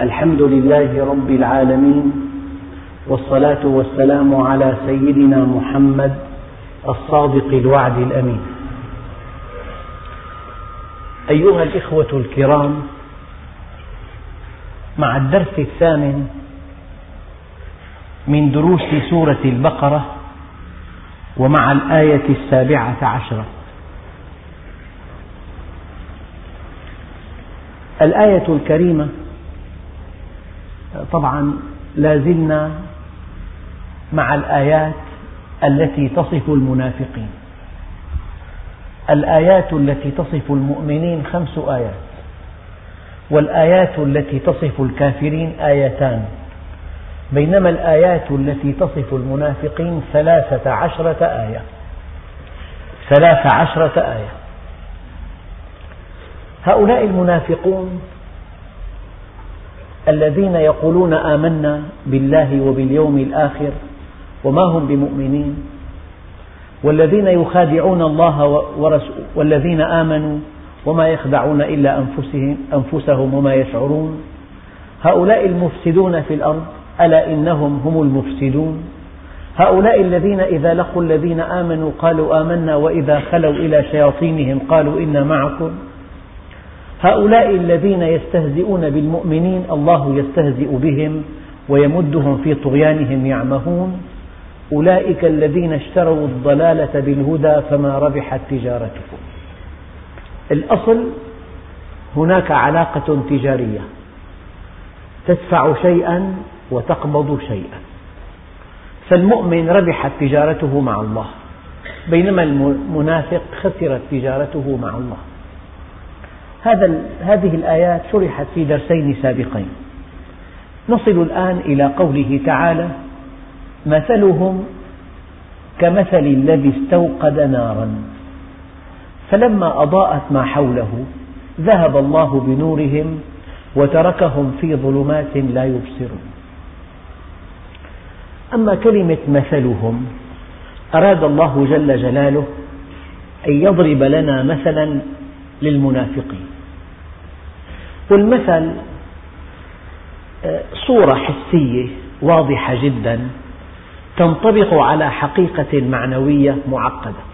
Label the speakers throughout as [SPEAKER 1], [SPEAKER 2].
[SPEAKER 1] الحمد لله رب العالمين والصلاة والسلام على سيدنا محمد الصادق الوعد الأمين. أيها الإخوة الكرام مع الدرس الثامن من دروس سورة البقرة ومع الآية السابعة عشرة. الآية الكريمة طبعا لا زلنا مع الآيات التي تصف المنافقين. الآيات التي تصف المؤمنين خمس آيات والآيات التي تصف الكافرين آيتان. بينما الآيات التي تصف المنافقين ثلاثة عشرة آية. ثلاث عشرة آية. هؤلاء المنافقون الذين يقولون آمنا بالله وباليوم الآخر وما هم بمؤمنين والذين يخادعون الله والذين آمنوا وما يخدعون إلا أنفسهم, أنفسهم وما يشعرون هؤلاء المفسدون في الأرض ألا إنهم هم المفسدون؟ هؤلاء الذين إذا لقوا الذين آمنوا قالوا آمنا وإذا خلوا إلى شياطينهم قالوا إنا معكم؟ هؤلاء الذين يستهزئون بالمؤمنين الله يستهزئ بهم ويمدهم في طغيانهم يعمهون. أولئك الذين اشتروا الضلالة بالهدى فما ربحت تجارتهم الأصل هناك علاقة تجارية. تدفع شيئا وتقبض شيئا. فالمؤمن ربحت تجارته مع الله. بينما المنافق خسرت تجارته مع الله. هذا هذه الآيات شرحت في درسين سابقين. نصل الآن إلى قوله تعالى مثلهم كمثل الذي استوقد نارا. فلما أضاءت ما حوله ذهب الله بنورهم وتركهم في ظلمات لا يبصرون. أما كلمة مثلهم أراد الله جل جلاله أن يضرب لنا مثلا للمنافقين. والمثل آه، صورة حسية واضحة جدا تنطبق على حقيقة معنوية معقدة.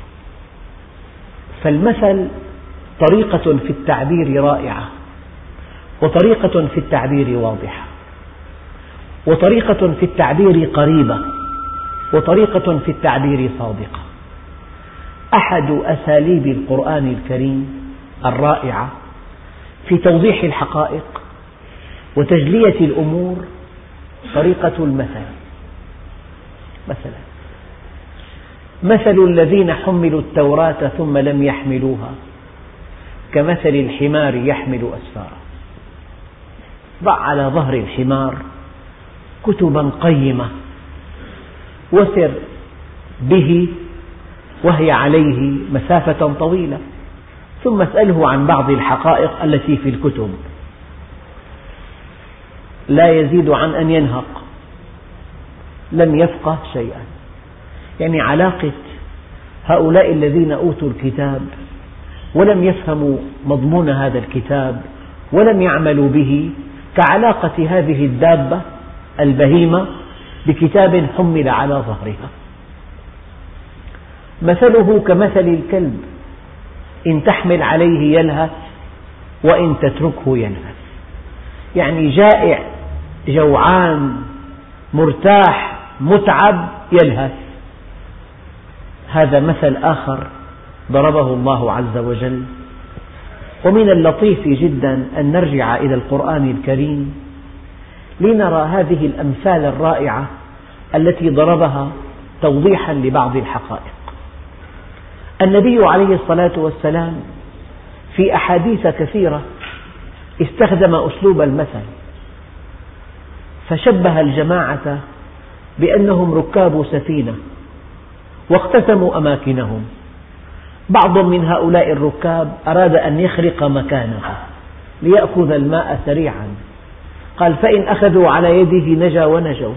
[SPEAKER 1] فالمثل طريقة في التعبير رائعة وطريقة في التعبير واضحة وطريقة في التعبير قريبة وطريقة في التعبير صادقة. أحد أساليب القرآن الكريم الرائعة في توضيح الحقائق وتجلية الأمور طريقة المثل. مثلا مثل الذين حملوا التوراة ثم لم يحملوها كمثل الحمار يحمل أسفارا ضع على ظهر الحمار كتبا قيمة وسر به وهي عليه مسافة طويلة. ثم اسأله عن بعض الحقائق التي في الكتب. لا يزيد عن أن ينهق. لم يفقه شيئا. يعني علاقة هؤلاء الذين أوتوا الكتاب ولم يفهموا مضمون هذا الكتاب ولم يعملوا به كعلاقة هذه الدابة البهيمة بكتاب حمل على ظهرها. مثله كمثل الكلب. إن تحمل عليه يلهث وإن تتركه يلهث يعني جائع جوعان مرتاح متعب يلهث هذا مثل آخر ضربه الله عز وجل. ومن اللطيف جدا أن نرجع إلى القرآن الكريم لنرى هذه الأمثال الرائعة التي ضربها توضيحا لبعض الحقائق. النبي عليه الصلاة والسلام في أحاديث كثيرة استخدم أسلوب المثل فشبه الجماعة بأنهم ركاب سفينة واقتسموا أماكنهم. بعض من هؤلاء الركاب أراد أن يخرق مكانه ليأخذ الماء سريعا. قال فإن أخذوا على يده نجا ونجوا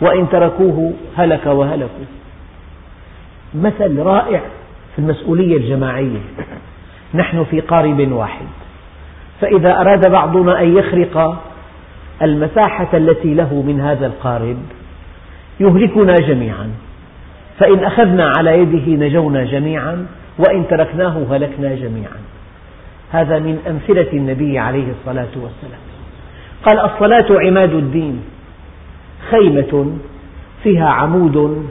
[SPEAKER 1] وإن تركوه هلك وهلكوا. مثل رائع. في المسؤولية الجماعية. نحن في قارب واحد. فإذا أراد بعضنا أن يخرق المساحة التي له من هذا القارب يهلكنا جميعا. فإن أخذنا على يده نجونا جميعا وإن تركناه هلكنا جميعا. هذا من أمثلة النبي عليه الصلاة والسلام. قال الصلاة عماد الدين. خيمة فيها عمود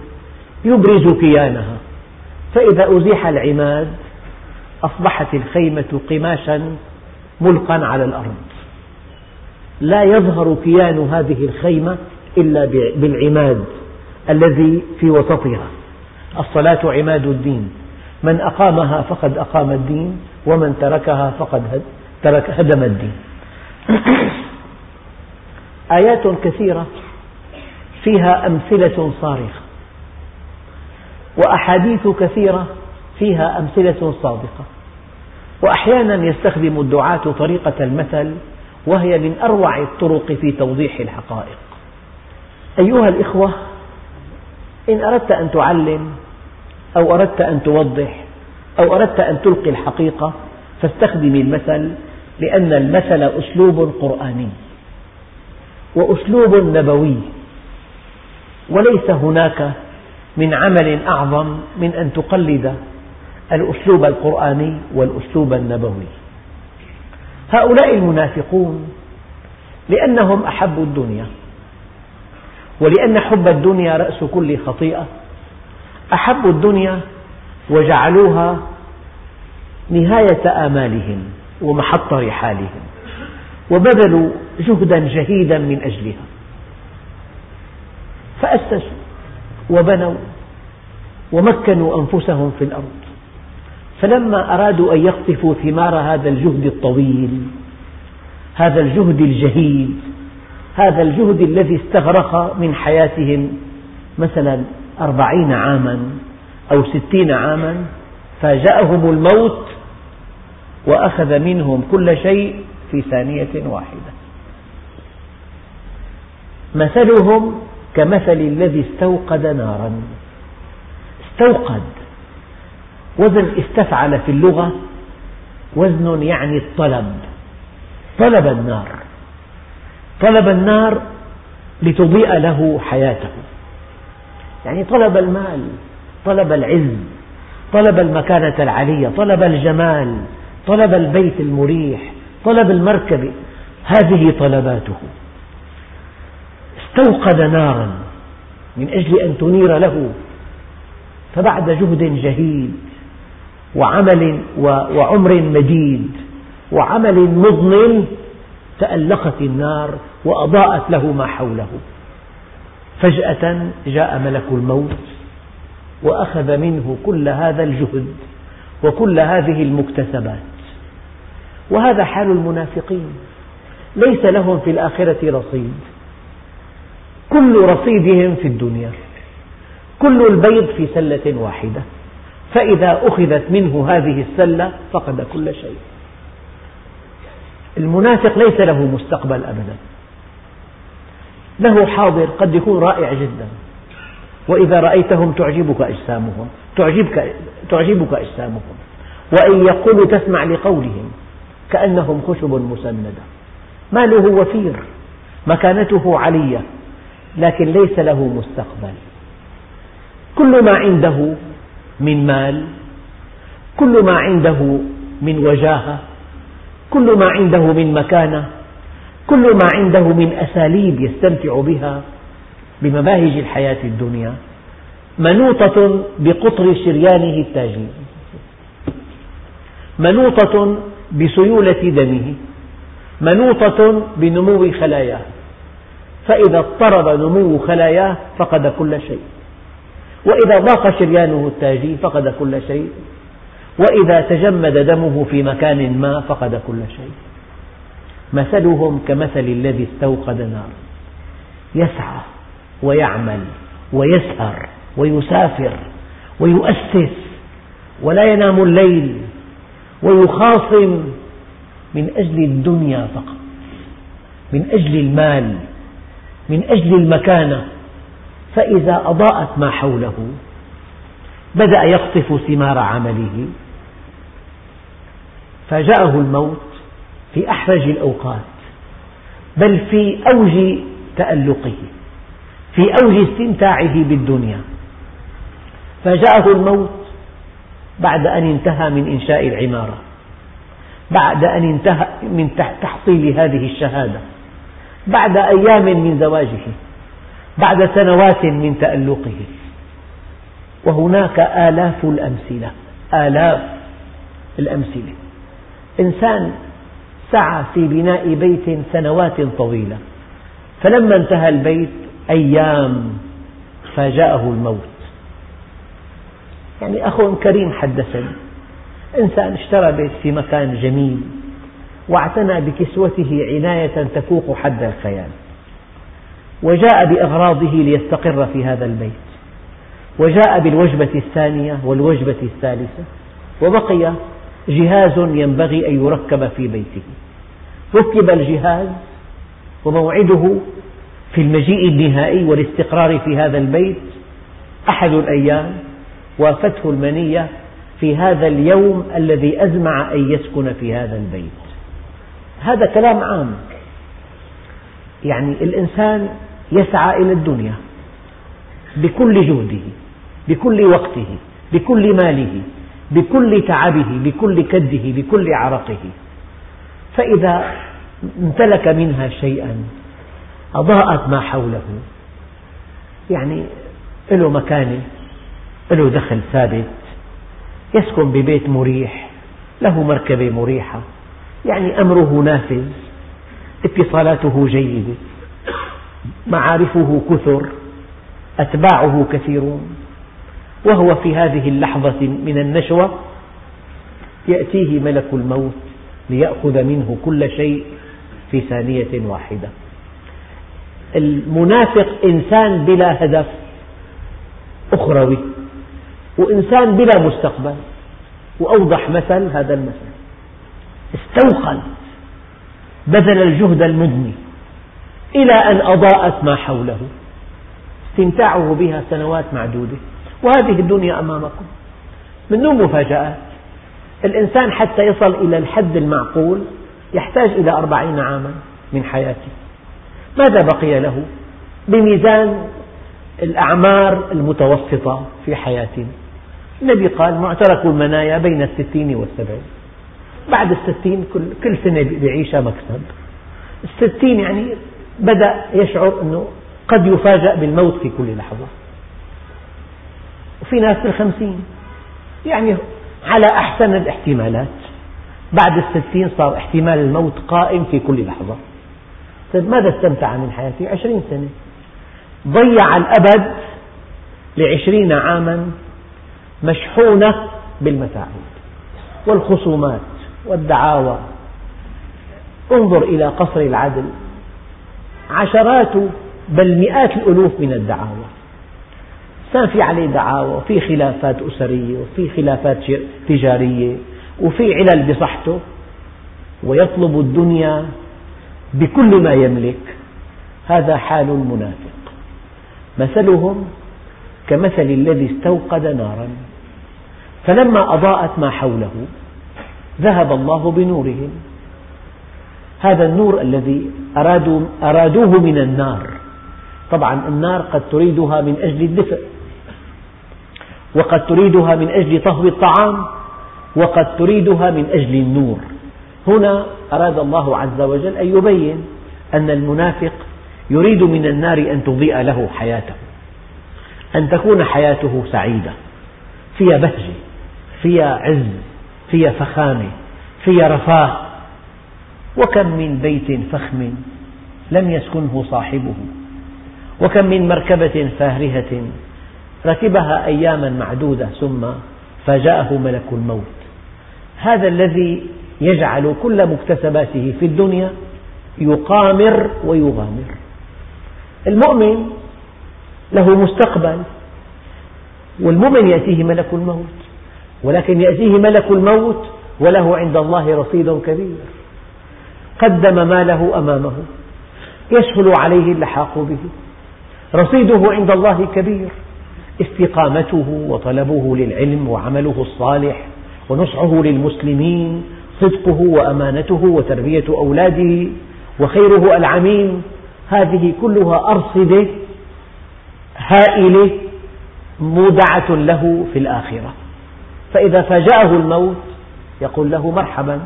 [SPEAKER 1] يبرز كيانها. فإذا أزيح العماد أصبحت الخيمة قماشا ملقا على الأرض. لا يظهر كيان هذه الخيمة إلا بالعماد الذي في وسطها. الصلاة عماد الدين. من أقامها فقد أقام الدين ومن تركها فقد ترك هدم الدين. آيات كثيرة فيها أمثلة صارخة. وأحاديث كثيرة فيها أمثلة صادقة. وأحيانا يستخدم الدعاة طريقة المثل وهي من أروع الطرق في توضيح الحقائق. أيها الإخوة إن أردت أن تعلم أو أردت أن توضح أو أردت أن تلقي الحقيقة فاستخدم المثل لأن المثل أسلوب قرآني وأسلوب نبوي وليس هناك من عمل أعظم من أن تقلد الأسلوب القرآني والأسلوب النبوي. هؤلاء المنافقون لأنهم أحبوا الدنيا ولأن حب الدنيا رأس كل خطيئة. أحبوا الدنيا وجعلوها نهاية آمالهم ومحط رحالهم وبذلوا جهدا جهيدا من أجلها. فأسسوا وبنوا ومكنوا أنفسهم في الأرض. فلما أرادوا أن يقطفوا ثمار هذا الجهد الطويل هذا الجهد الجهيد هذا الجهد الذي استغرق من حياتهم مثلا أربعين عاما أو ستين عاما فجاءهم الموت وأخذ منهم كل شيء في ثانية واحدة. مثلهم كمثل الذي استوقد نارا. استوقد. وزن استفعل في اللغة. وزن يعني الطلب طلب النار. طلب النار لتضيء له حياته. يعني طلب المال طلب العز طلب المكانة العالية طلب الجمال طلب البيت المريح طلب المركبة هذه طلباته. استوقد نارا من أجل أن تنير له فبعد جهد جهيد وعمل وعمر مديد وعمل مضن تألقت النار وأضاءت له ما حوله. فجأة جاء ملك الموت وأخذ منه كل هذا الجهد وكل هذه المكتسبات. وهذا حال المنافقين. ليس لهم في الآخرة رصيد. كل رصيدهم في الدنيا. كل البيض في سلة واحدة. فإذا أخذت منه هذه السلة فقد كل شيء. المنافق ليس له مستقبل أبدا. له حاضر قد يكون رائع جدا. وإذا رأيتهم تعجبك أجسامهم تعجبك, تعجبك أجسامهم. وإن يقولوا تسمع لقولهم كأنهم خشب مسندة. ماله وفير. مكانته علية. لكن ليس له مستقبل. كل ما عنده من مال كل ما عنده من وجاهة كل ما عنده من مكانة كل ما عنده من أساليب يستمتع بها بمباهج الحياة الدنيا منوطة بقطر شريانه التاجي منوطة بسيولة دمه منوطة بنمو خلاياه فإذا اضطرب نمو خلاياه فقد كل شيء. وإذا ضاق شريانه التاجي فقد كل شيء. وإذا تجمد دمه في مكان ما فقد كل شيء. مثلهم كمثل الذي استوقد نارا يسعى ويعمل ويسهر ويسافر ويؤسس ولا ينام الليل ويخاصم من أجل الدنيا فقط من أجل المال. من أجل المكانة فإذا أضاءت ما حوله بدأ يقطف ثمار عمله. فجاءه الموت في أحرج الأوقات بل في أوج تألقه في أوج استمتاعه بالدنيا. فجاءه الموت بعد أن انتهى من إنشاء العمارة بعد أن انتهى من تحصيل هذه الشهادة. بعد أيام من زواجه بعد سنوات من تألقه. وهناك آلاف الأمثلة آلاف الأمثلة. إنسان سعى في بناء بيت سنوات طويلة. فلما انتهى البيت أيام فاجأه الموت. يعني أخ كريم حدثني إنسان اشترى بيت في مكان جميل. واعتنى بكسوته عناية تفوق حد الخيال. وجاء بأغراضه ليستقر في هذا البيت. وجاء بالوجبة الثانية والوجبة الثالثة وبقي جهاز ينبغي أن يركب في بيته. ركب الجهاز وموعده في المجيء النهائي والاستقرار في هذا البيت أحد الأيام وافته المنية في هذا اليوم الذي أزمع أن يسكن في هذا البيت. هذا كلام عام. يعني الإنسان يسعى إلى الدنيا بكل جهده بكل وقته بكل ماله بكل تعبه بكل كده بكل عرقه. فإذا امتلك منها شيئا أضاءت ما حوله. يعني له مكانة له دخل ثابت يسكن ببيت مريح له مركبة مريحة. يعني أمره نافذ اتصالاته جيدة معارفه كثر أتباعه كثيرون وهو في هذه اللحظة من النشوة يأتيه ملك الموت ليأخذ منه كل شيء في ثانية واحدة. المنافق إنسان بلا هدف أخروي وإنسان بلا مستقبل وأوضح مثل هذا المثل. استوقن بذل الجهد المدني إلى أن أضاءت ما حوله. استمتاعه بها سنوات معدودة. وهذه الدنيا أمامكم. من دون مفاجآت. الإنسان حتى يصل إلى الحد المعقول يحتاج إلى أربعين عاما من حياته. ماذا بقي له؟ بميزان الأعمار المتوسطة في حياتنا. النبي قال معترك المنايا بين الستين والسبعين. بعد الستين كل, كل سنة بيعيشها مكسب الستين يعني بدأ يشعر أنه قد يفاجأ بالموت في كل لحظة. وفي ناس بالخمسين. يعني على أحسن الاحتمالات. بعد الستين صار احتمال الموت قائم في كل لحظة. طيب ماذا استمتع من حياته عشرين سنة. ضيع الأبد لعشرين عاما مشحونة بالمتاعب والخصومات. والدعاوى. انظر إلى قصر العدل. عشرات بل مئات الألوف من الدعاوى. كان في عليه دعاوى وفي خلافات أسرية وفي خلافات تجارية وفي علل بصحته. ويطلب الدنيا بكل ما يملك. هذا حال المنافق. مثلهم كمثل الذي استوقد نارا. فلما أضاءت ما حوله ذهب الله بنورهم. هذا النور الذي أرادوا أرادوه من النار. طبعا النار قد تريدها من أجل الدفء وقد تريدها من أجل طهو الطعام وقد تريدها من أجل النور. هنا أراد الله عز وجل أن يبين أن المنافق يريد من النار أن تضيء له حياته أن تكون حياته سعيدة فيها بهجة فيها عز فيها فخامة فيها رفاه وكم من بيت فخم لم يسكنه صاحبه. وكم من مركبة فارهة ركبها أياما معدودة ثم فاجأه ملك الموت. هذا الذي يجعل كل مكتسباته في الدنيا يقامر ويغامر. المؤمن له مستقبل والمؤمن يأتيه ملك الموت. ولكن يأتيه ملك الموت وله عند الله رصيد كبير. قدم ماله أمامه. يسهل عليه اللحاق به. رصيده عند الله كبير. استقامته وطلبه للعلم وعمله الصالح ونصحه للمسلمين. صدقه وأمانته وتربية أولاده وخيره العميم. هذه كلها أرصدة. هائلة. مودعة له في الآخرة. فإذا فاجأه الموت يقول له مرحبا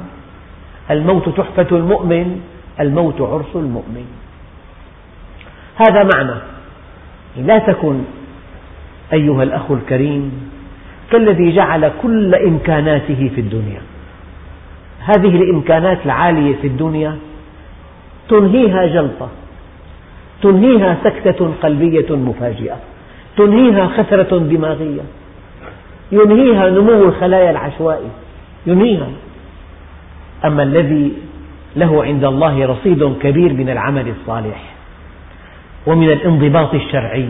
[SPEAKER 1] الموت تحفة المؤمن الموت عرس المؤمن. هذا معنى. لا تكن أيها الأخ الكريم كالذي جعل كل إمكاناته في الدنيا. هذه الإمكانات العالية في الدنيا تنهيها جلطة تنهيها سكتة قلبية مفاجئة تنهيها خثرة دماغية. ينهيها نمو الخلايا العشوائي. ينهيها. أما الذي له عند الله رصيد كبير من العمل الصالح ومن الانضباط الشرعي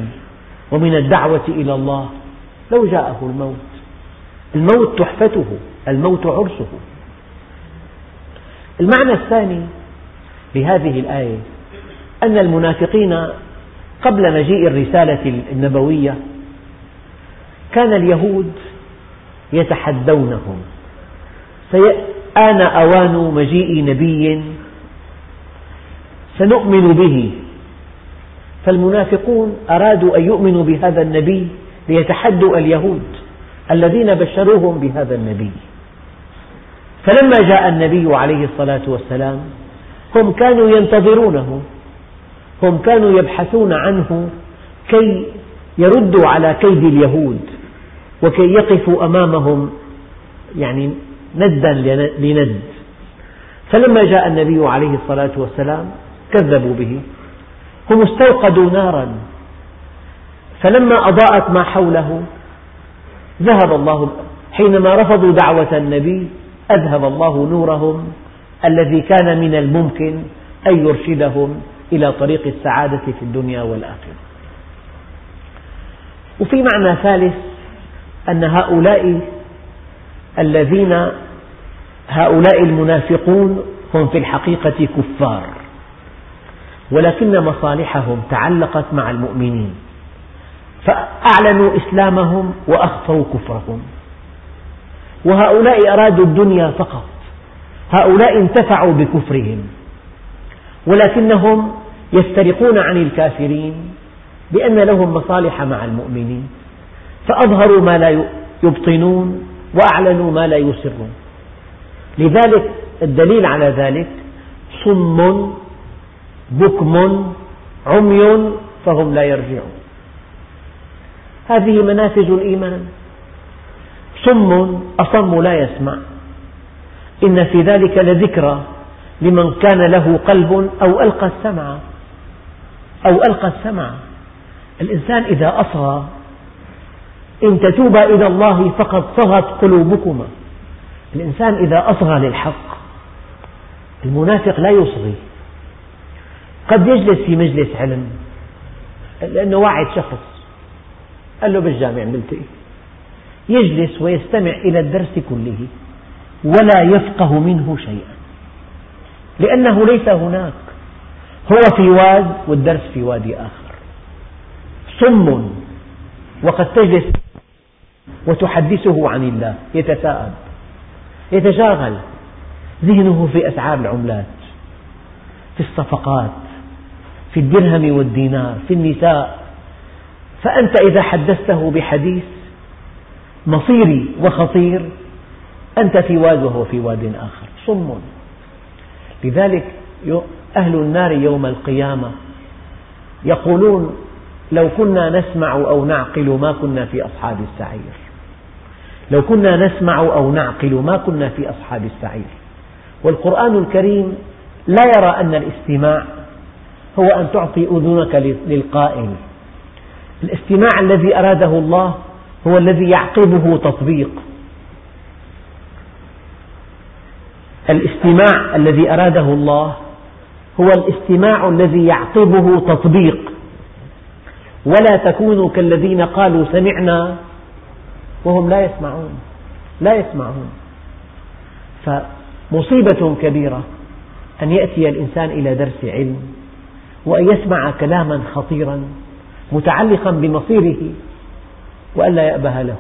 [SPEAKER 1] ومن الدعوة إلى الله لو جاءه الموت. الموت تحفته الموت عرسه. المعنى الثاني لهذه الآية أن المنافقين قبل مجيء الرسالة النبوية كان اليهود يتحدونهم. آن أوان مجيء نبي سنؤمن به. فالمنافقون أرادوا أن يؤمنوا بهذا النبي ليتحدوا اليهود الذين بشروهم بهذا النبي. فلما جاء النبي عليه الصلاة والسلام هم كانوا ينتظرونه. هم كانوا يبحثون عنه كي يردوا على كيد اليهود. وكي يقفوا أمامهم يعني ندا لند. فلما جاء النبي عليه الصلاة والسلام كذبوا به. هم استوقدوا نارا. فلما أضاءت ما حوله ذهب الله حينما رفضوا دعوة النبي أذهب الله نورهم الذي كان من الممكن أن يرشدهم إلى طريق السعادة في الدنيا والآخرة. وفي معنى ثالث أن هؤلاء الذين هؤلاء المنافقون هم في الحقيقة كفار ولكن مصالحهم تعلقت مع المؤمنين فأعلنوا إسلامهم وأخفوا كفرهم وهؤلاء أرادوا الدنيا فقط هؤلاء انتفعوا بكفرهم ولكنهم يفترقون عن الكافرين بأن لهم مصالح مع المؤمنين. فأظهروا ما لا يبطنون وأعلنوا ما لا يسرون. لذلك الدليل على ذلك صم بكم عمي فهم لا يرجعون. هذه منافذ الإيمان. صم أصم لا يسمع. إن في ذلك لذكرى لمن كان له قلب أو ألقى السمع. أو ألقى السمع. الإنسان إذا أصغى إن تتوبا إلى الله فقد صغت قلوبكما. الإنسان إذا أصغى للحق المنافق لا يصغي. قد يجلس في مجلس علم لأنه واعد شخص. قال له بالجامع نلتقي يجلس ويستمع إلى الدرس كله ولا يفقه منه شيئا. لأنه ليس هناك. هو في واد والدرس في وادي آخر. صم وقد تجلس وتحدثه عن الله يتثاءب يتشاغل. ذهنه في أسعار العملات في الصفقات في الدرهم والدينار في النساء. فأنت إذا حدثته بحديث مصيري وخطير أنت في واد وهو في واد آخر. صم. لذلك أهل النار يوم القيامة يقولون لو كنا نسمع أو نعقل ما كنا في أصحاب السعير. لو كنا نسمع أو نعقل ما كنا في أصحاب السعير. والقرآن الكريم لا يرى أن الاستماع هو أن تعطي أذنك للقائل. الاستماع الذي أراده الله هو الذي يعقبه تطبيق. الاستماع الذي أراده الله هو الاستماع الذي يعقبه تطبيق. ولا تكونوا كالذين قالوا سمعنا وهم لا يسمعون لا يسمعون. فمصيبة كبيرة أن يأتي الإنسان إلى درس علم وأن يسمع كلاما خطيرا متعلقا بمصيره وألا يأبه له.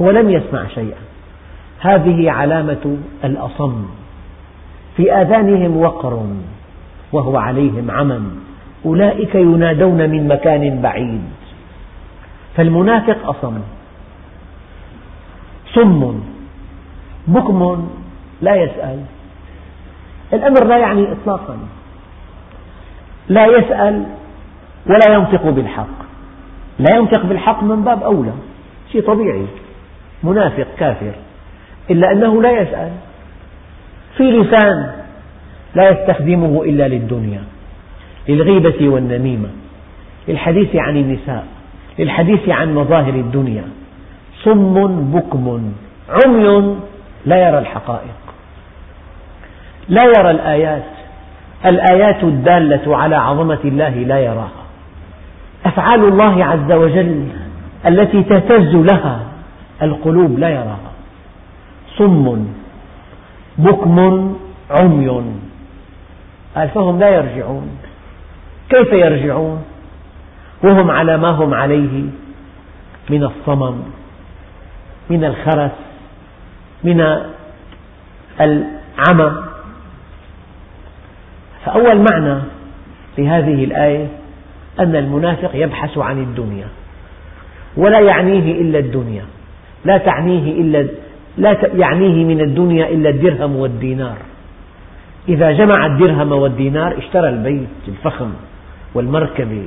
[SPEAKER 1] هو لم يسمع شيئا. هذه علامة الأصم. في آذانهم وقر وهو عليهم عمى أولئك ينادون من مكان بعيد. فالمنافق أصم. صم بكم. لا يسأل. الأمر لا يعني إطلاقا. لا يسأل ولا ينطق بالحق. لا ينطق بالحق من باب أولى. شيء طبيعي. منافق كافر. إلا أنه لا يسأل. في لسان لا يستخدمه إلا للدنيا. للغيبة والنميمة للحديث عن النساء للحديث عن مظاهر الدنيا. صم بكم عمي لا يرى الحقائق. لا يرى الآيات. الآيات الدالة على عظمة الله لا يراها. أفعال الله عز وجل التي تهتز لها القلوب لا يراها. صم بكم عمي. قال فهم لا يرجعون. كيف يرجعون؟ وهم على ما هم عليه؟ من الصمم من الخرس من العمى. فأول معنى لهذه الآية أن المنافق يبحث عن الدنيا ولا يعنيه إلا الدنيا لا تعنيه إلا لا يعنيه من الدنيا إلا الدرهم والدينار. إذا جمع الدرهم والدينار اشترى البيت الفخم. والمركبة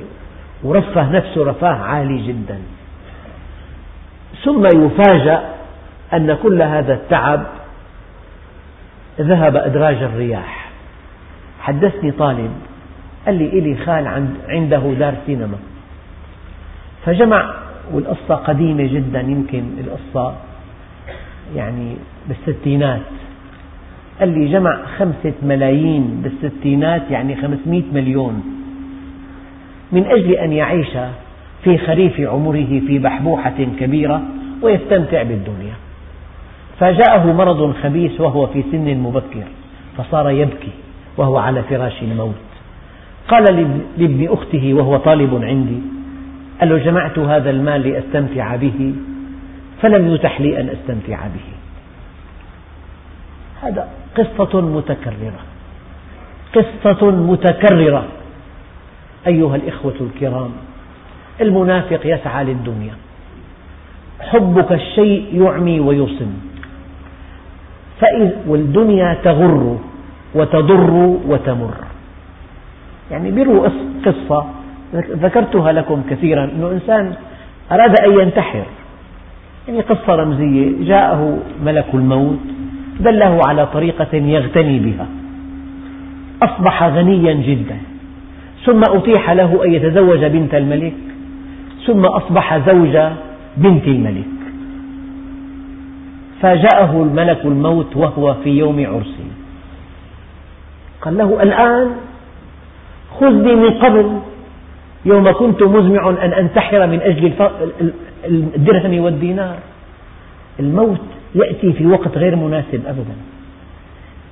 [SPEAKER 1] ورفه نفسه رفاه عالي جدا. ثم يفاجأ أن كل هذا التعب ذهب أدراج الرياح. حدثني طالب قال لي إلي خال عنده دار سينما. فجمع والقصة قديمة جدا يمكن القصة يعني بالستينات. قال لي جمع خمسة ملايين بالستينات يعني خمسمئة مليون. من أجل أن يعيش في خريف عمره في بحبوحة كبيرة ويستمتع بالدنيا. فجاءه مرض خبيث وهو في سن مبكر فصار يبكي وهو على فراش الموت. قال لابن أخته وهو طالب عندي قال له جمعت هذا المال لأستمتع به؟ فلم يتح لي أن أستمتع به. هذا قصة متكررة. قصة متكررة. أيها الإخوة الكرام المنافق يسعى للدنيا. حبك الشيء يعمي ويصم. والدنيا تغر وتضر وتمر. يعني بيروا قصة ذكرتها لكم كثيرا أنه إنسان أراد أن ينتحر. يعني قصة رمزية جاءه ملك الموت دله على طريقة يغتني بها. أصبح غنيا جدا. ثم أتيح له أن يتزوج بنت الملك ثم أصبح زوج بنت الملك. فجاءه الملك الموت وهو في يوم عرسه قال له الآن خذني من قبل يوم كنت مزمع أن أنتحر من أجل الدرهم والدينار. الموت يأتي في وقت غير مناسب أبدا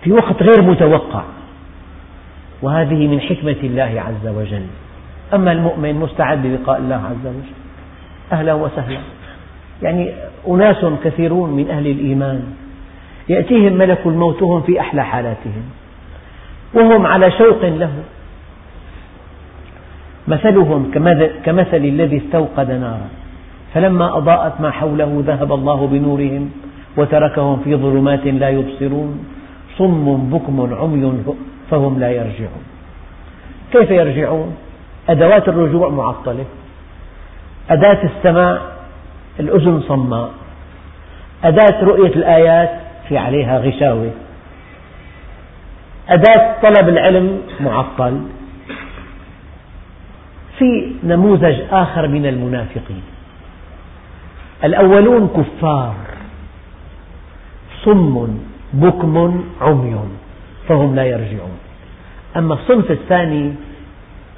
[SPEAKER 1] في وقت غير متوقع. وهذه من حكمة الله عز وجل. أما المؤمن مستعد للقاء الله عز وجل. أهلا وسهلا. يعني أناس كثيرون من أهل الإيمان يأتيهم ملك الموت وهم في أحلى حالاتهم. وهم على شوق له. مثلهم كمثل الذي استوقد نارا. فلما أضاءت ما حوله ذهب الله بنورهم وتركهم في ظلمات لا يبصرون. صم بكم عمي فهم لا يرجعون. كيف يرجعون؟ أدوات الرجوع معطلة. أداة السماع الأذن صماء. أداة رؤية الآيات في عليها غشاوة. أداة طلب العلم معطل. في نموذج آخر من المنافقين. الأولون كفار. صم بكم عمي. فهم لا يرجعون. أما الصنف الثاني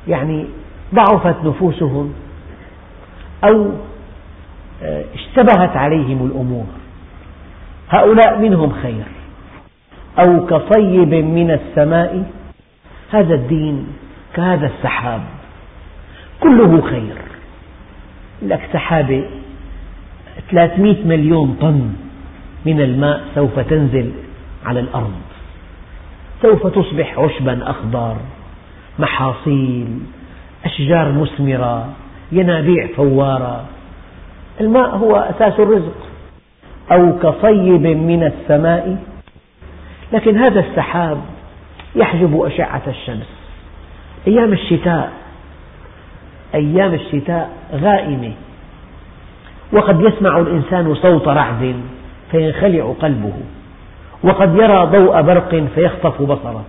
[SPEAKER 1] يعني ضعفت نفوسهم أو آه، اشتبهت عليهم الأمور. هؤلاء منهم خير. أو كصيب من السماء هذا الدين كهذا السحاب كله خير. لك سحابة 300 مليون طن من الماء سوف تنزل على الأرض. سوف تصبح عشبا أخضر محاصيل أشجار مثمرة ينابيع فوارة. الماء هو أساس الرزق. أو كصيب من السماء. لكن هذا السحاب يحجب أشعة الشمس. أيام الشتاء أيام الشتاء غائمة. وقد يسمع الإنسان صوت رعد فينخلع قلبه. وقد يرى ضوء برق فيخطف بصره.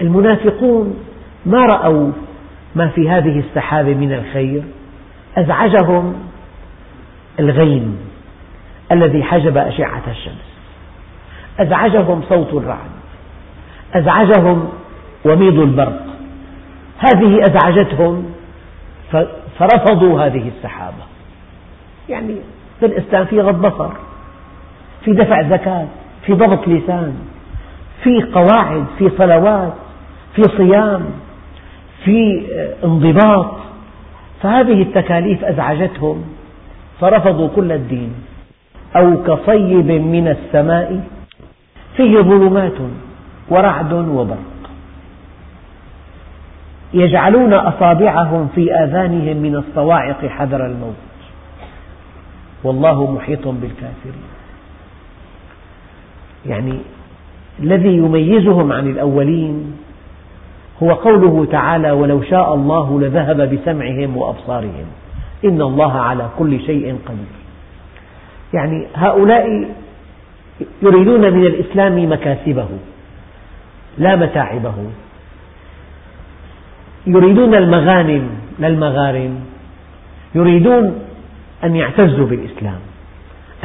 [SPEAKER 1] المنافقون ما رأوا ما في هذه السحاب من الخير أزعجهم الغيم الذي حجب أشعة الشمس. أزعجهم صوت الرعد أزعجهم وميض البرق. هذه أزعجتهم فرفضوا هذه السحابة. يعني في الإسلام في غض بصر في دفع زكاة. في ضبط لسان في قواعد في صلوات في صيام في انضباط. فهذه التكاليف أزعجتهم فرفضوا كل الدين. أو كصيب من السماء فيه ظلمات ورعد وبرق. يجعلون أصابعهم في آذانهم من الصواعق حذر الموت. والله محيط بالكافرين. يعني الذي يميزهم عن الأولين هو قوله تعالى ولو شاء الله لذهب بسمعهم وأبصارهم إن الله على كل شيء قدير. يعني هؤلاء يريدون من الإسلام مكاسبه لا متاعبه. يريدون المغانم لا المغارم يريدون أن يعتزوا بالإسلام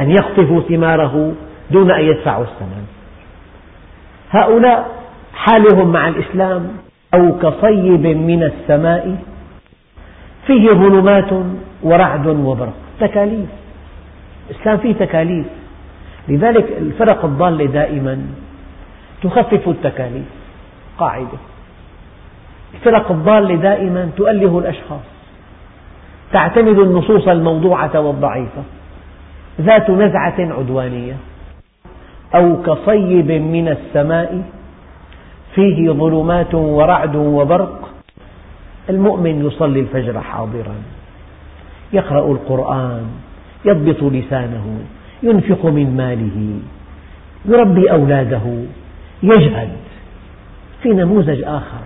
[SPEAKER 1] أن يقطفوا ثماره دون أن يدفعوا الثمن. هؤلاء حالهم مع الإسلام أو كصيب من السماء فيه ظلمات ورعد وبرق. تكاليف. الإسلام فيه تكاليف. لذلك الفرق الضالة دائما تخفف التكاليف. قاعدة. الفرق الضالة دائما تؤله الأشخاص. تعتمد النصوص الموضوعة والضعيفة. ذات نزعة عدوانية. أو كصيب من السماء فيه ظلمات ورعد وبرق. المؤمن يصلي الفجر حاضرا يقرأ القرآن يضبط لسانه ينفق من ماله يربي أولاده يجهد في نموذج آخر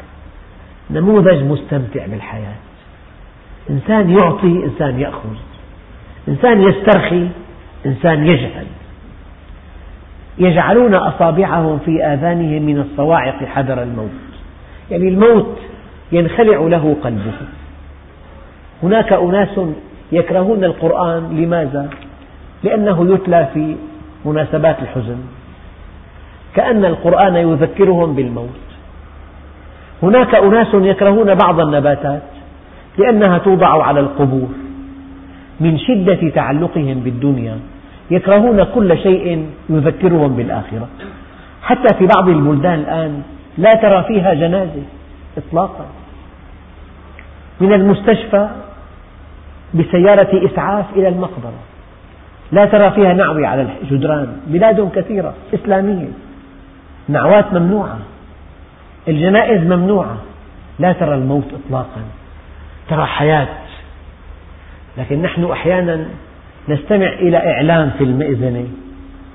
[SPEAKER 1] نموذج مستمتع بالحياة. إنسان يعطي إنسان يأخذ إنسان يسترخي إنسان يجهد. يجعلون أصابعهم في آذانهم من الصواعق حذر الموت. يعني الموت ينخلع له قلبه. هناك أناس يكرهون القرآن لماذا؟ لأنه يتلى في مناسبات الحزن. كأن القرآن يذكرهم بالموت. هناك أناس يكرهون بعض النباتات لأنها توضع على القبور من شدة تعلقهم بالدنيا. يكرهون كل شيء يذكرهم بالآخرة. حتى في بعض البلدان الآن لا ترى فيها جنازة إطلاقا. من المستشفى بسيارة إسعاف إلى المقبرة. لا ترى فيها نعوي على الجدران. بلاد كثيرة إسلامية. نعوات ممنوعة. الجنائز ممنوعة. لا ترى الموت إطلاقا. ترى حياة. لكن نحن أحيانا نستمع إلى إعلان في المئذنة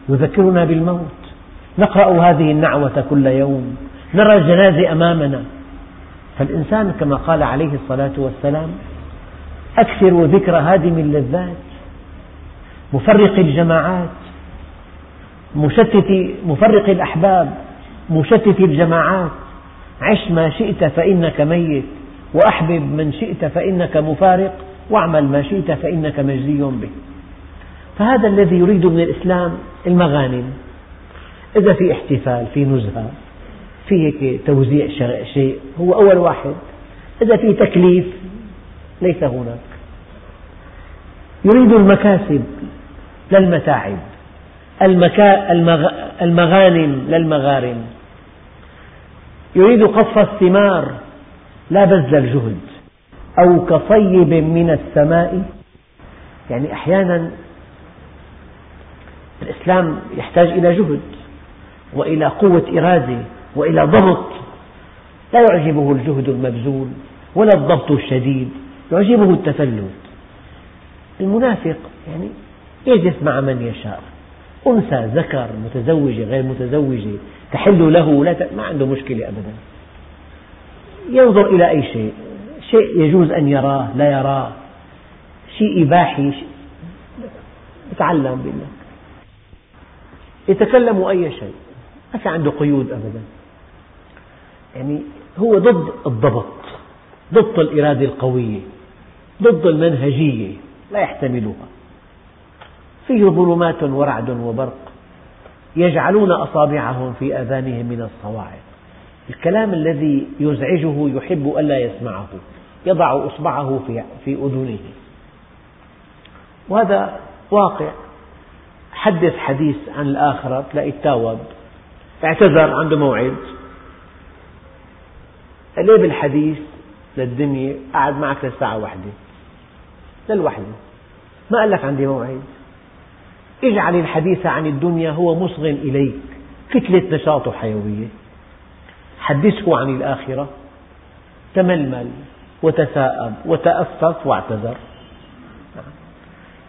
[SPEAKER 1] يذكرنا بالموت. نقرأ هذه النعوة كل يوم. نرى الجنازة أمامنا. فالإنسان كما قال عليه الصلاة والسلام أكثر ذكر هادم اللذات مفرق الجماعات مشتت مفرق الأحباب مشتت الجماعات. عش ما شئت فإنك ميت وأحبب من شئت فإنك مفارق واعمل ما شئت فإنك مجزي به. فهذا الذي يريد من الإسلام المغانم. إذا في احتفال في نزهة في هيك توزيع شيء هو أول واحد. إذا في تكليف ليس هناك. يريد المكاسب لا المتاعب المغانم لا المغارم يريد قصف الثمار لا بذل الجهد أو كصيب من السماء. يعني أحيانا الإسلام يحتاج إلى جهد وإلى قوة إرادة وإلى ضبط لا يعجبه الجهد المبذول ولا الضبط الشديد يعجبه التفلت. المنافق يعني يجلس مع من يشاء. أنثى ذكر متزوجة غير متزوجة تحل له لا ما عنده مشكلة أبدا. ينظر إلى أي شيء. شيء يجوز أن يراه لا يراه. شيء إباحي يتعلم بالله. يتكلم أي شيء. ما في عنده قيود أبدا. يعني هو ضد الضبط ضد الإرادة القوية ضد المنهجية لا يحتملها. فيه ظلمات ورعد وبرق يجعلون أصابعهم في آذانهم من الصواعق. الكلام الذي يزعجه يحب ألا يسمعه يضع إصبعه في أذنه وهذا واقع. حدث حديث عن الآخرة تلاقي التاوب اعتذر عنده موعد. قلب الحديث للدنيا قعد معك للساعة واحدة. للوحدة. ما قال لك عندي موعد. اجعل الحديث عن الدنيا هو مصغ إليك. كتلة نشاط وحيوية حدثه عن الآخرة. تململ وتثاءب وتأفف واعتذر.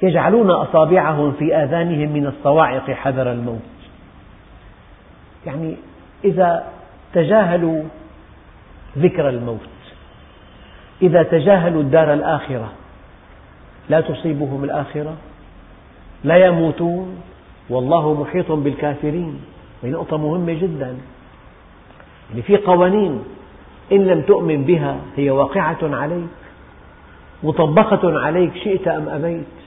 [SPEAKER 1] يجعلون أصابعهم في آذانهم من الصواعق حذر الموت. يعني إذا تجاهلوا ذكر الموت إذا تجاهلوا الدار الآخرة لا تصيبهم الآخرة لا يموتون والله محيط بالكافرين هذه نقطة مهمة جدا. يعني في قوانين إن لم تؤمن بها هي واقعة عليك مطبقة عليك شئت أم أبيت.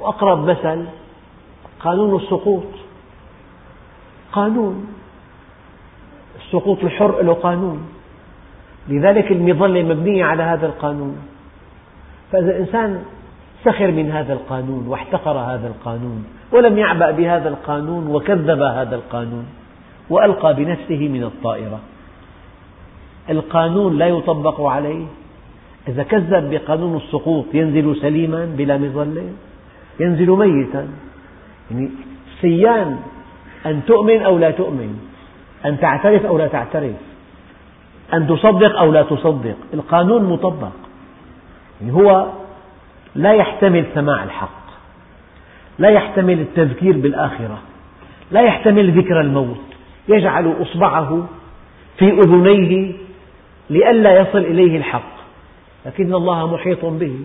[SPEAKER 1] وأقرب مثل قانون السقوط. قانون. السقوط الحر له قانون. لذلك المظلة مبنية على هذا القانون. فإذا الإنسان سخر من هذا القانون واحتقر هذا القانون ولم يعبأ بهذا القانون وكذب هذا القانون وألقى بنفسه من الطائرة. القانون لا يطبق عليه. إذا كذب بقانون السقوط ينزل سليما بلا مظلة. ينزل ميتا. يعني سيان أن تؤمن أو لا تؤمن أن تعترف أو لا تعترف أن تصدق أو لا تصدق القانون مطبق. يعني هو لا يحتمل سماع الحق لا يحتمل التذكير بالآخرة لا يحتمل ذكر الموت. يجعل إصبعه في أذنيه لئلا يصل إليه الحق لكن الله محيط به.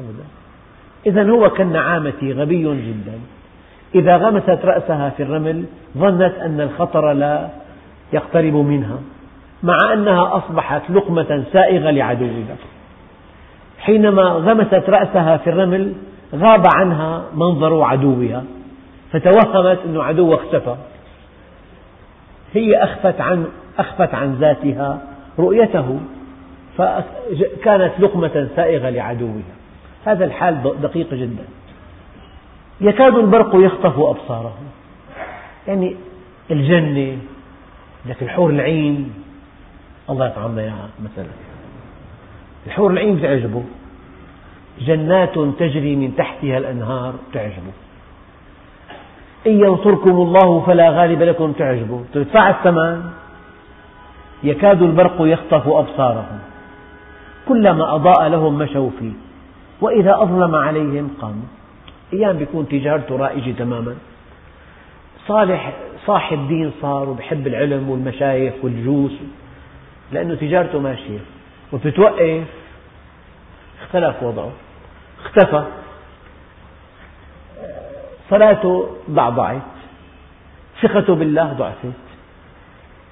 [SPEAKER 1] أبدا. إذا هو كالنعامة غبي جدا. إذا غمست رأسها في الرمل ظنت أن الخطر لا يقترب منها مع أنها أصبحت لقمة سائغة لعدوها حينما غمست رأسها في الرمل غاب عنها منظر عدوها فتوهمت أن عدوها اختفى. هي أخفت عن, أخفت عن ذاتها رؤيته فكانت لقمة سائغة لعدوها. هذا الحال دقيق جدا. يكاد البرق يخطف أبصارهم يعني الجنة لك الحور العين. الله يطعمنا إياها مثلا. الحور العين بتعجبه جنات تجري من تحتها الأنهار تعجبه. إن ينصركم الله فلا غالب لكم تعجبه. تدفع الثمن. يكاد البرق يخطف أبصارهم. كلما أضاء لهم مشوا فيه. وإذا أظلم عليهم قاموا أيام بيكون تجارته رائجة تماما. صالح صاحب دين صار وبحب العلم والمشايخ والجوس لأنه تجارته ماشية. وبتتوقف اختلف وضعه. اختفى. صلاته ضعضعت ثقته بالله ضعفت.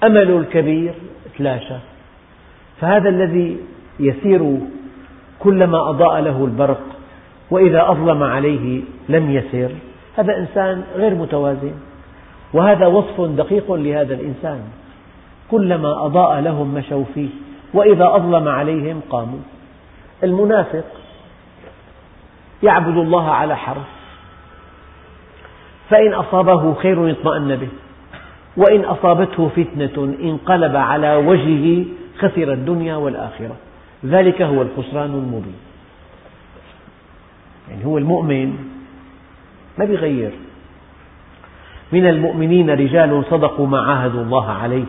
[SPEAKER 1] أمله الكبير تلاشى. فهذا الذي يسير كلما أضاء له البرق وإذا أظلم عليه لم يسر. هذا إنسان غير متوازن وهذا وصف دقيق لهذا الإنسان. كلما أضاء لهم مشوا فيه وإذا أظلم عليهم قاموا. المنافق يعبد الله على حرف فإن أصابه خير اطمأن به وإن أصابته فتنة انقلب على وجهه خسر الدنيا والآخرة. ذلك هو الخسران المبين. يعني هو المؤمن ما بيغير. من المؤمنين رجال صدقوا ما عاهدوا الله عليه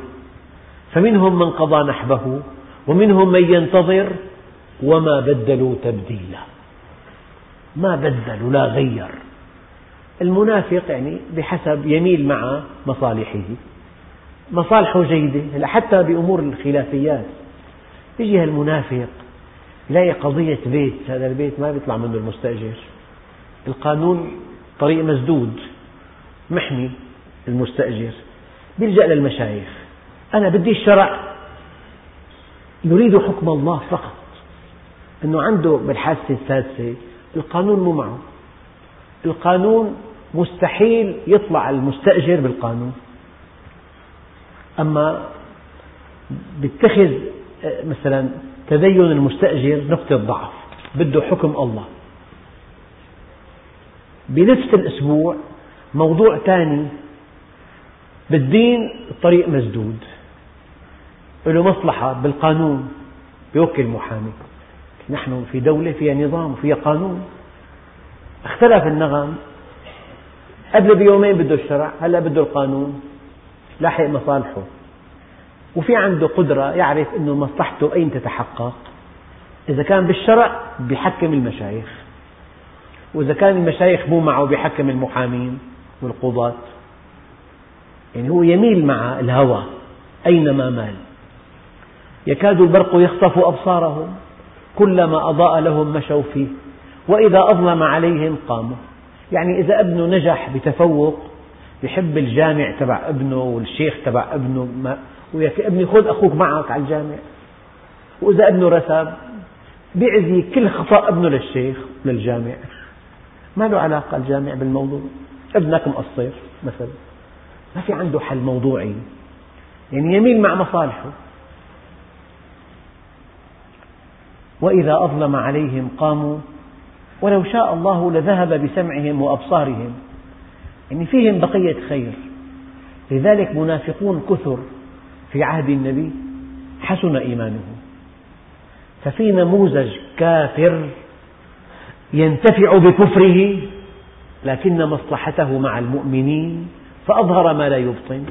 [SPEAKER 1] فمنهم من قضى نحبه ومنهم من ينتظر وما بدلوا تبديلا. ما بدلوا لا غير. المنافق يعني بحسب يميل مع مصالحه مصالحه جيدة حتى بأمور الخلافيات. يجي المنافق يلاقي قضية بيت هذا البيت ما بيطلع منه المستأجر. القانون طريق مسدود محمي المستأجر. بيلجأ للمشايخ. أنا بدي الشرع. يريد حكم الله فقط. أنه عنده بالحادثة السادسة القانون مو معه. القانون مستحيل يطلع المستأجر بالقانون. أما بيتخذ مثلا تدين المستأجر نقطة ضعف بده حكم الله. بنفس الأسبوع موضوع ثاني بالدين الطريق مسدود. له مصلحة بالقانون بيوكل محامي. نحن في دولة فيها نظام وفيها قانون. اختلف النغم. قبل بيومين بده الشرع هلا بده القانون. لاحق مصالحه. وفي عنده قدرة يعرف أن مصلحته أين تتحقق. إذا كان بالشرع بيحكم المشايخ. وإذا كان المشايخ مو معه بيحكم المحامين والقضاة. يعني هو يميل مع الهوى أينما مال. يكاد البرق يخطف أبصارهم كلما أضاء لهم مشوا فيه. وإذا أظلم عليهم قاموا. يعني إذا ابنه نجح بتفوق يحب الجامع تبع ابنه والشيخ تبع ابنه وياك ابني خذ أخوك معك على الجامع. وإذا ابنه رسب بيعزي كل خطأ ابنه للشيخ للجامع ما له علاقة الجامع بالموضوع. ابنك مقصر مثلا. ما في عنده حل موضوعي. يعني يميل مع مصالحه. وإذا أظلم عليهم قاموا ولو شاء الله لذهب بسمعهم وأبصارهم. يعني فيهم بقية خير. لذلك منافقون كثر. في عهد النبي حسن إيمانه. ففي نموذج كافر ينتفع بكفره لكن مصلحته مع المؤمنين فأظهر ما لا يبطن.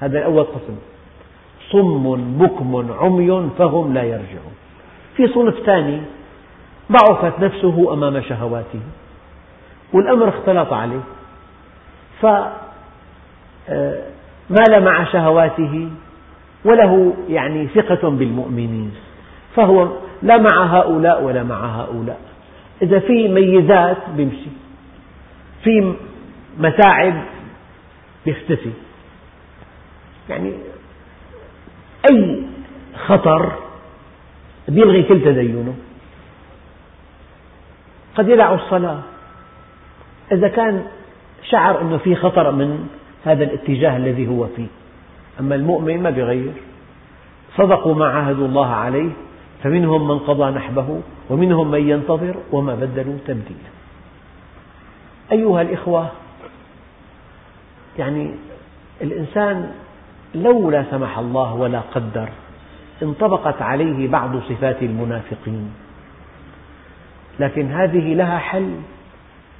[SPEAKER 1] هذا أول قسم. صم بكم عمي فهم لا يرجعون. في صنف ثاني ضعفت نفسه أمام شهواته والأمر اختلط عليه. فمال آه، مع شهواته وله يعني ثقة بالمؤمنين فهو لا مع هؤلاء ولا مع هؤلاء. إذا في ميزات بيمشي في متاعب بيختفي. يعني أي خطر بيلغي كل تدينه. قد يدع الصلاة. إذا كان شعر أنه في خطر من هذا الاتجاه الذي هو فيه. أما المؤمن ما بيغير صدقوا ما عاهدوا الله عليه فمنهم من قضى نحبه ومنهم من ينتظر وما بدلوا تبديلا. أيها الإخوة يعني الإنسان لو لا سمح الله ولا قدر انطبقت عليه بعض صفات المنافقين. لكن هذه لها حل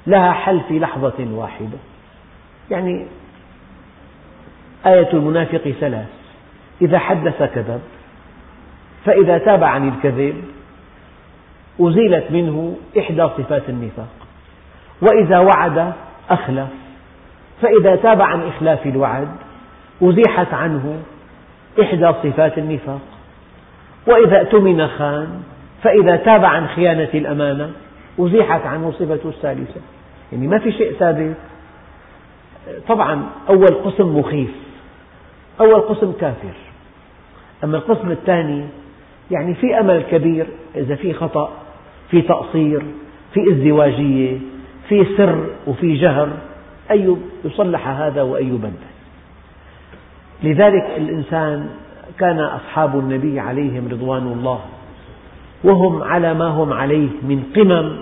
[SPEAKER 1] لها حل في لحظة واحدة. يعني آية المنافق ثلاث. إذا حدث كذب فإذا تاب عن الكذب أزيلت منه إحدى صفات النفاق. وإذا وعد أخلف فإذا تاب عن إخلاف الوعد أزيحت عنه إحدى صفات النفاق. وإذا اؤتمن خان فإذا تاب عن خيانة الأمانة أزيحت عنه صفة الثالثة. يعني ما في شيء ثابت. طبعا أول قسم مخيف. أول قسم كافر. أما القسم الثاني يعني في أمل كبير إذا في خطأ في تقصير في ازدواجية في سر وفي جهر أي يصلح هذا وأي يبدل لذلك الإنسان كان أصحاب النبي عليهم رضوان الله. وهم على ما هم عليه من قمم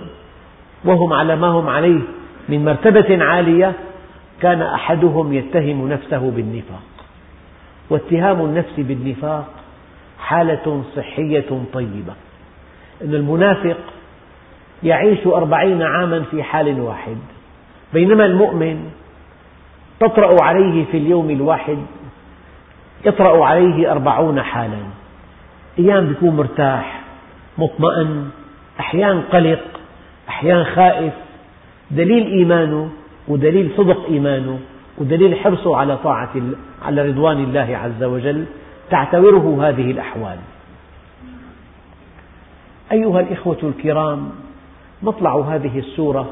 [SPEAKER 1] وهم على ما هم عليه من مرتبة عالية كان أحدهم يتهم نفسه بالنفاق. واتهام النفس بالنفاق حالة صحية طيبة. أن المنافق يعيش أربعين عاما في حال واحد بينما المؤمن تطرأ عليه في اليوم الواحد يطرأ عليه أربعون حالا. أيام بيكون مرتاح مطمئن أحيانا قلق أحيانا خائف. دليل إيمانه ودليل صدق إيمانه. ودليل حرصه على طاعة على رضوان الله عز وجل تعتبره هذه الأحوال. أيها الإخوة الكرام مطلع هذه السورة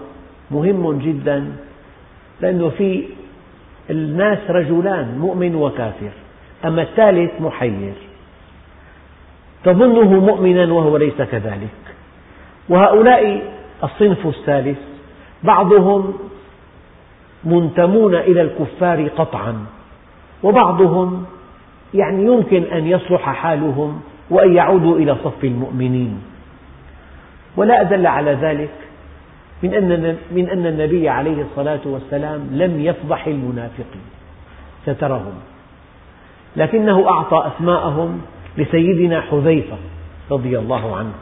[SPEAKER 1] مهم جدا لأنه في الناس رجلان مؤمن وكافر. أما الثالث محير. تظنه مؤمنا وهو ليس كذلك. وهؤلاء الصنف الثالث بعضهم منتمون إلى الكفار قطعا. وبعضهم يعني يمكن أن يصلح حالهم وأن يعودوا إلى صف المؤمنين. ولا أدل على ذلك من أن, من أن النبي عليه الصلاة والسلام لم يفضح المنافقين سترهم. لكنه أعطى أسماءهم لسيدنا حذيفة رضي الله عنه.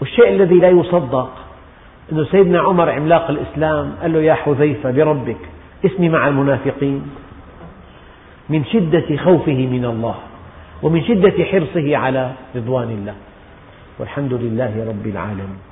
[SPEAKER 1] والشيء الذي لا يصدق أن سيدنا عمر عملاق الإسلام قال له يا حذيفة بربك اسمي مع المنافقين. من شدة خوفه من الله ومن شدة حرصه على رضوان الله. والحمد لله رب العالمين.